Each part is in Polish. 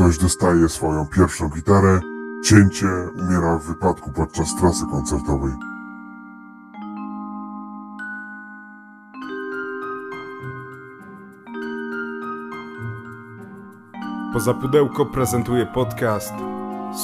ktoś dostaje swoją pierwszą gitarę, cięcie umiera w wypadku podczas trasy koncertowej. Poza pudełko prezentuje podcast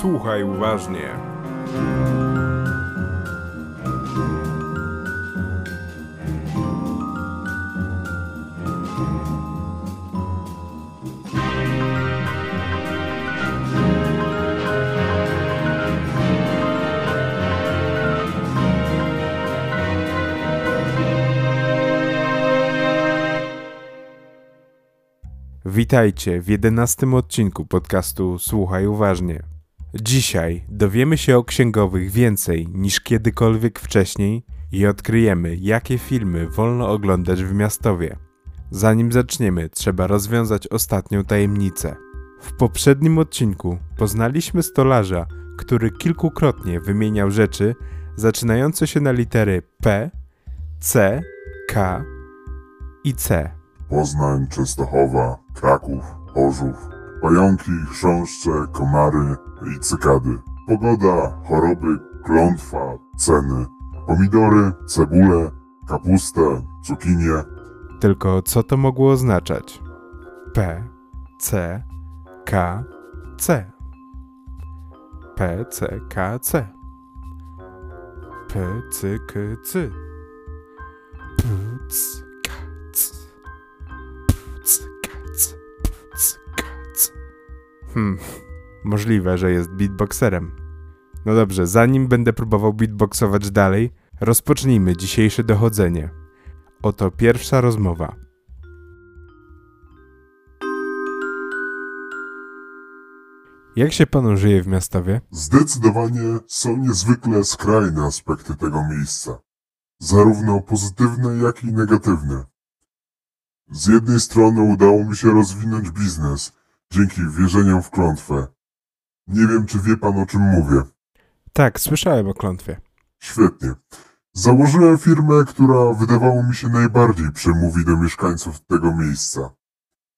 Słuchaj uważnie. Witajcie w jedenastym odcinku podcastu Słuchaj Uważnie. Dzisiaj dowiemy się o księgowych więcej niż kiedykolwiek wcześniej i odkryjemy, jakie filmy wolno oglądać w miastowie. Zanim zaczniemy, trzeba rozwiązać ostatnią tajemnicę. W poprzednim odcinku poznaliśmy stolarza, który kilkukrotnie wymieniał rzeczy zaczynające się na litery P, C, K i C. Poznań, Częstochowa, Kraków, Chorzów, pająki, chrząszcze, komary i cykady. Pogoda, choroby, klątwa, ceny. Pomidory, cebulę, kapustę, cukinię. Tylko co to mogło oznaczać? P, C, K, C. P, C, K, C. P, C, K, C. P, C. Hmm, możliwe, że jest beatboxerem. No dobrze, zanim będę próbował beatboxować dalej, rozpocznijmy dzisiejsze dochodzenie. Oto pierwsza rozmowa. Jak się panu żyje w miastowie? Zdecydowanie są niezwykle skrajne aspekty tego miejsca. Zarówno pozytywne, jak i negatywne. Z jednej strony udało mi się rozwinąć biznes dzięki wierzeniom w klątwę. Nie wiem, czy wie pan o czym mówię. Tak, słyszałem o klątwie. Świetnie. Założyłem firmę, która wydawało mi się najbardziej przemówi do mieszkańców tego miejsca.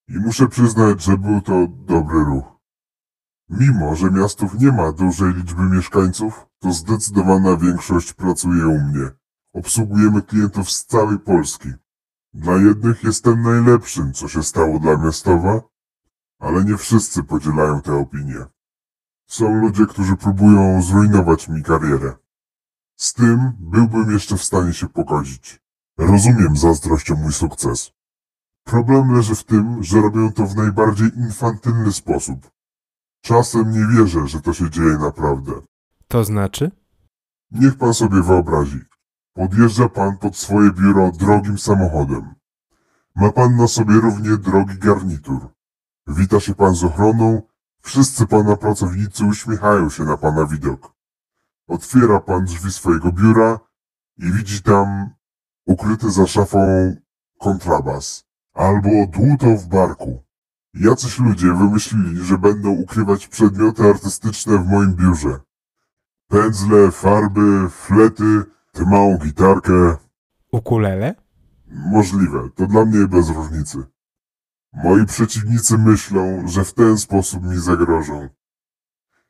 I muszę przyznać, że był to dobry ruch. Mimo, że miastów nie ma dużej liczby mieszkańców, to zdecydowana większość pracuje u mnie. Obsługujemy klientów z całej Polski. Dla jednych jestem najlepszym, co się stało dla miastowa, ale nie wszyscy podzielają tę opinię. Są ludzie, którzy próbują zrujnować mi karierę. Z tym byłbym jeszcze w stanie się pogodzić. Rozumiem zazdrość o mój sukces. Problem leży w tym, że robią to w najbardziej infantylny sposób. Czasem nie wierzę, że to się dzieje naprawdę. To znaczy? Niech pan sobie wyobrazi. Podjeżdża pan pod swoje biuro drogim samochodem. Ma pan na sobie równie drogi garnitur. Wita się pan z ochroną, wszyscy pana pracownicy uśmiechają się na pana widok. Otwiera pan drzwi swojego biura i widzi tam ukryty za szafą kontrabas albo dłuto w barku. Jacyś ludzie wymyślili, że będą ukrywać przedmioty artystyczne w moim biurze. Pędzle, farby, flety, tę małą gitarkę. Ukulele? Możliwe, to dla mnie bez różnicy. Moi przeciwnicy myślą, że w ten sposób mi zagrożą.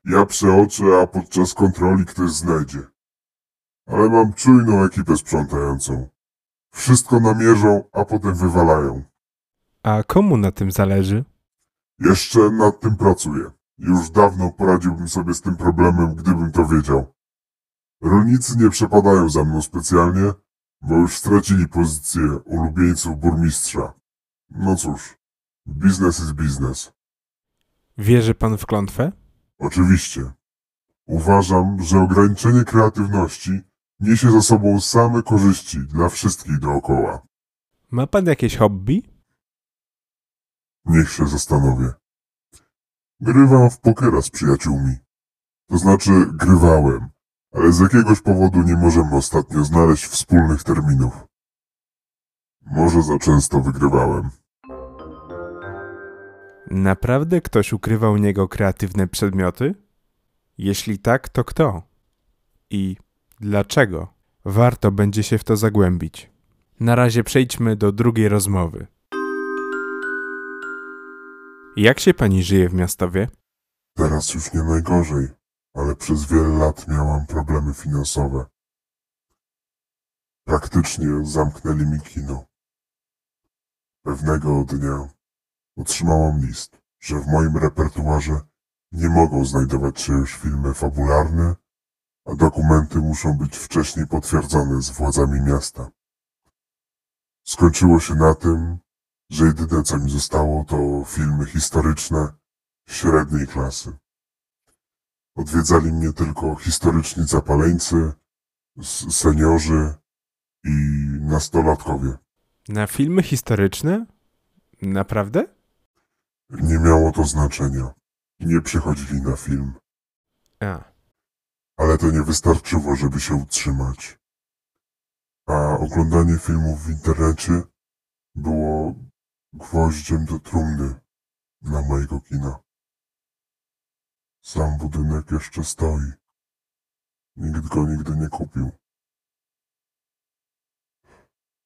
Ja przeoczę, a podczas kontroli ktoś znajdzie. Ale mam czujną ekipę sprzątającą. Wszystko namierzą, a potem wywalają. A komu na tym zależy? Jeszcze nad tym pracuję. Już dawno poradziłbym sobie z tym problemem, gdybym to wiedział. Rolnicy nie przepadają za mną specjalnie, bo już stracili pozycję ulubieńców burmistrza. No cóż, biznes jest biznes. Wierzy pan w klątwę? Oczywiście. Uważam, że ograniczenie kreatywności niesie za sobą same korzyści dla wszystkich dookoła. Ma pan jakieś hobby? Niech się zastanowię. Grywam w pokera z przyjaciółmi. To znaczy, grywałem, ale z jakiegoś powodu nie możemy ostatnio znaleźć wspólnych terminów. Może za często wygrywałem. Naprawdę ktoś ukrywał u niego kreatywne przedmioty? Jeśli tak, to kto? I dlaczego? Warto będzie się w to zagłębić. Na razie przejdźmy do drugiej rozmowy. Jak się pani żyje w Miastowie? Teraz już nie najgorzej, ale przez wiele lat miałam problemy finansowe. Praktycznie zamknęli mi kino. Pewnego dnia otrzymałam list, że w moim repertuarze nie mogą znajdować się już filmy fabularne, a dokumenty muszą być wcześniej potwierdzone z władzami miasta. Skończyło się na tym, że jedyne co mi zostało to filmy historyczne średniej klasy. Odwiedzali mnie tylko historyczni zapaleńcy, seniorzy i nastolatkowie. Na filmy historyczne? Naprawdę? Nie miało to znaczenia. Nie przychodzili na film, A, ale to nie wystarczyło, żeby się utrzymać. A oglądanie filmów w internecie było gwoździem do trumny dla mojego kina. Sam budynek jeszcze stoi. Nikt go nigdy nie kupił.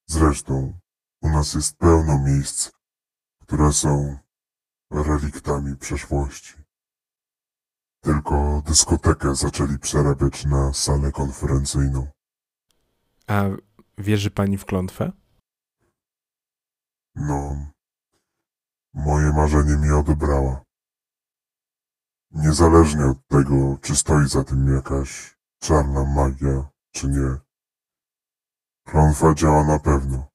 Zresztą u nas jest pełno miejsc, które są reliktami przeszłości. Tylko dyskotekę zaczęli przerabiać na salę konferencyjną. a wierzy pani w klątwę? No, moje marzenie mi odebrała. Niezależnie od tego, czy stoi za tym jakaś czarna magia, czy nie. Klątwa działa na pewno.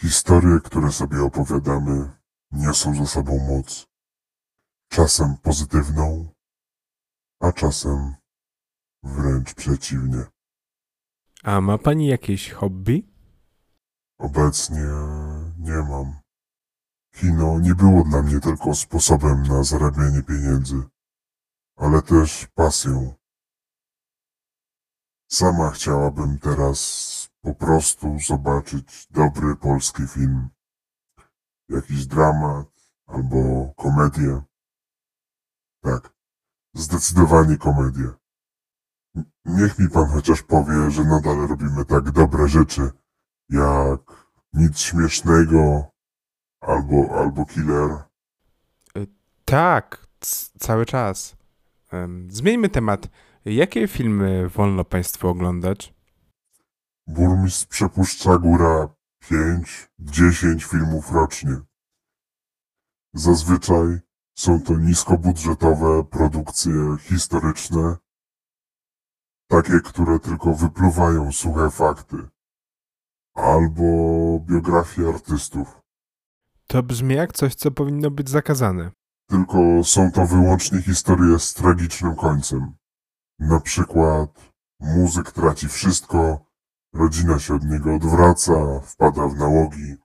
Historie, które sobie opowiadamy, niosą ze sobą moc. Czasem pozytywną, a czasem wręcz przeciwnie. A ma pani jakieś hobby? Obecnie nie mam. Kino nie było dla mnie tylko sposobem na zarabianie pieniędzy, ale też pasją. Sama chciałabym teraz po prostu zobaczyć dobry polski film. Jakiś dramat albo komedię. Tak, zdecydowanie komedię. Niech mi pan chociaż powie, że nadal robimy tak dobre rzeczy, jak nic śmiesznego albo, albo killer. Tak, c- cały czas. Zmieńmy temat. Jakie filmy wolno państwu oglądać? Burmistrz przepuszcza góra 5-10 filmów rocznie. Zazwyczaj są to niskobudżetowe produkcje historyczne, takie, które tylko wypluwają suche fakty, albo biografie artystów. To brzmi jak coś, co powinno być zakazane. Tylko są to wyłącznie historie z tragicznym końcem. Na przykład muzyk traci wszystko, rodzina się od niego odwraca, wpada w nałogi.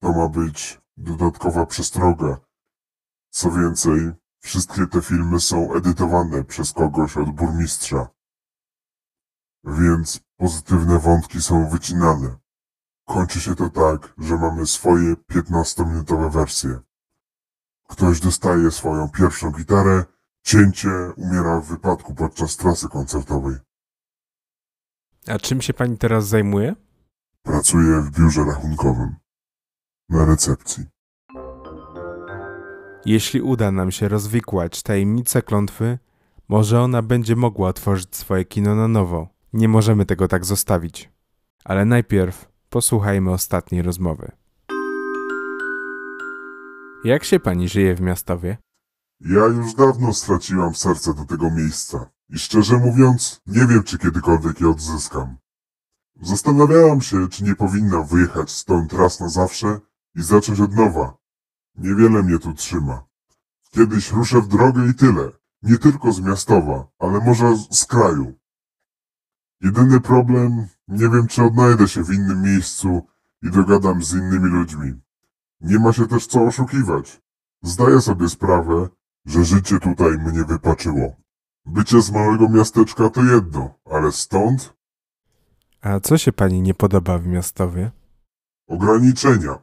To ma być dodatkowa przestroga. Co więcej, wszystkie te filmy są edytowane przez kogoś od burmistrza. Więc pozytywne wątki są wycinane. Kończy się to tak, że mamy swoje 15-minutowe wersje. Ktoś dostaje swoją pierwszą gitarę, cięcie umiera w wypadku podczas trasy koncertowej. A czym się pani teraz zajmuje? Pracuje w biurze rachunkowym. Na recepcji. Jeśli uda nam się rozwikłać tajemnicę klątwy, może ona będzie mogła otworzyć swoje kino na nowo. Nie możemy tego tak zostawić. Ale najpierw posłuchajmy ostatniej rozmowy. Jak się pani żyje w Miastowie? Ja już dawno straciłam serce do tego miejsca. I szczerze mówiąc, nie wiem, czy kiedykolwiek je odzyskam. Zastanawiałam się, czy nie powinnam wyjechać stąd raz na zawsze i zacząć od nowa. Niewiele mnie tu trzyma. Kiedyś ruszę w drogę i tyle. Nie tylko z miastowa, ale może z kraju. Jedyny problem, nie wiem, czy odnajdę się w innym miejscu i dogadam z innymi ludźmi. Nie ma się też co oszukiwać. Zdaję sobie sprawę, że życie tutaj mnie wypaczyło. Bycie z małego miasteczka to jedno, ale stąd A co się pani nie podoba w Miastowie? ograniczenia.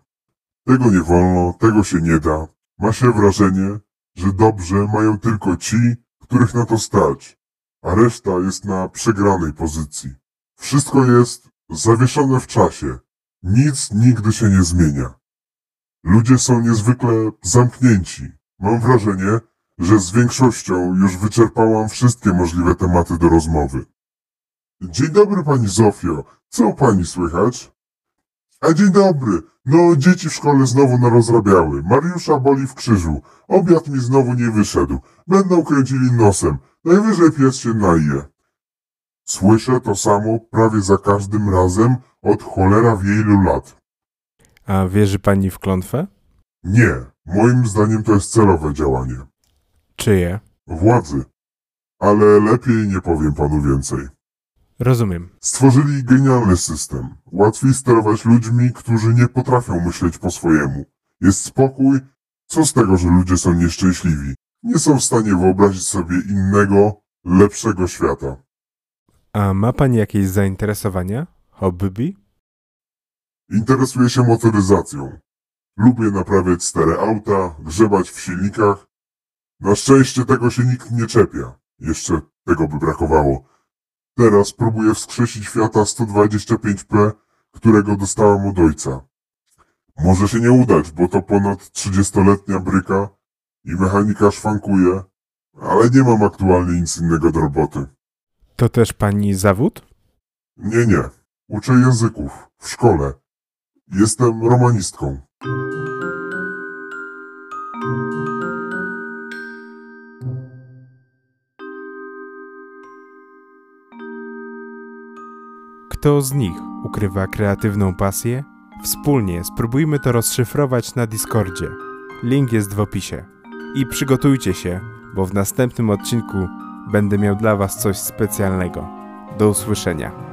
Tego nie wolno, tego się nie da. Ma się wrażenie, że dobrze mają tylko ci, których na to stać, a reszta jest na przegranej pozycji. Wszystko jest zawieszone w czasie. Nic nigdy się nie zmienia. Ludzie są niezwykle zamknięci. Mam wrażenie, że z większością już wyczerpałam wszystkie możliwe tematy do rozmowy. Dzień dobry pani Zofio, co pani słychać? A dzień dobry, no dzieci w szkole znowu narozrabiały. Mariusza boli w krzyżu. Obiad mi znowu nie wyszedł. Będą kręcili nosem. Najwyżej pies się naje. Słyszę to samo prawie za każdym razem od cholera ilu lat. A wierzy pani w klątwę? Nie, moim zdaniem to jest celowe działanie. Czyje? Władzy. Ale lepiej nie powiem panu więcej. Rozumiem. Stworzyli genialny system. Łatwiej sterować ludźmi, którzy nie potrafią myśleć po swojemu. Jest spokój. Co z tego, że ludzie są nieszczęśliwi? Nie są w stanie wyobrazić sobie innego, lepszego świata. A ma pani jakieś zainteresowania? Hobby? Interesuję się motoryzacją. Lubię naprawiać stare auta, grzebać w silnikach. Na szczęście tego się nikt nie czepia. Jeszcze tego by brakowało. Teraz próbuję wskrzesić Fiata 125P, którego dostałem od ojca. Może się nie udać, bo to ponad 30-letnia bryka i mechanika szwankuje, ale nie mam aktualnie nic innego do roboty. To też pani zawód? Nie, nie. Uczę języków w szkole. Jestem romanistką. Kto z nich ukrywa kreatywną pasję? Wspólnie spróbujmy to rozszyfrować na Discordzie. Link jest w opisie. I przygotujcie się, bo w następnym odcinku będę miał dla Was coś specjalnego. Do usłyszenia.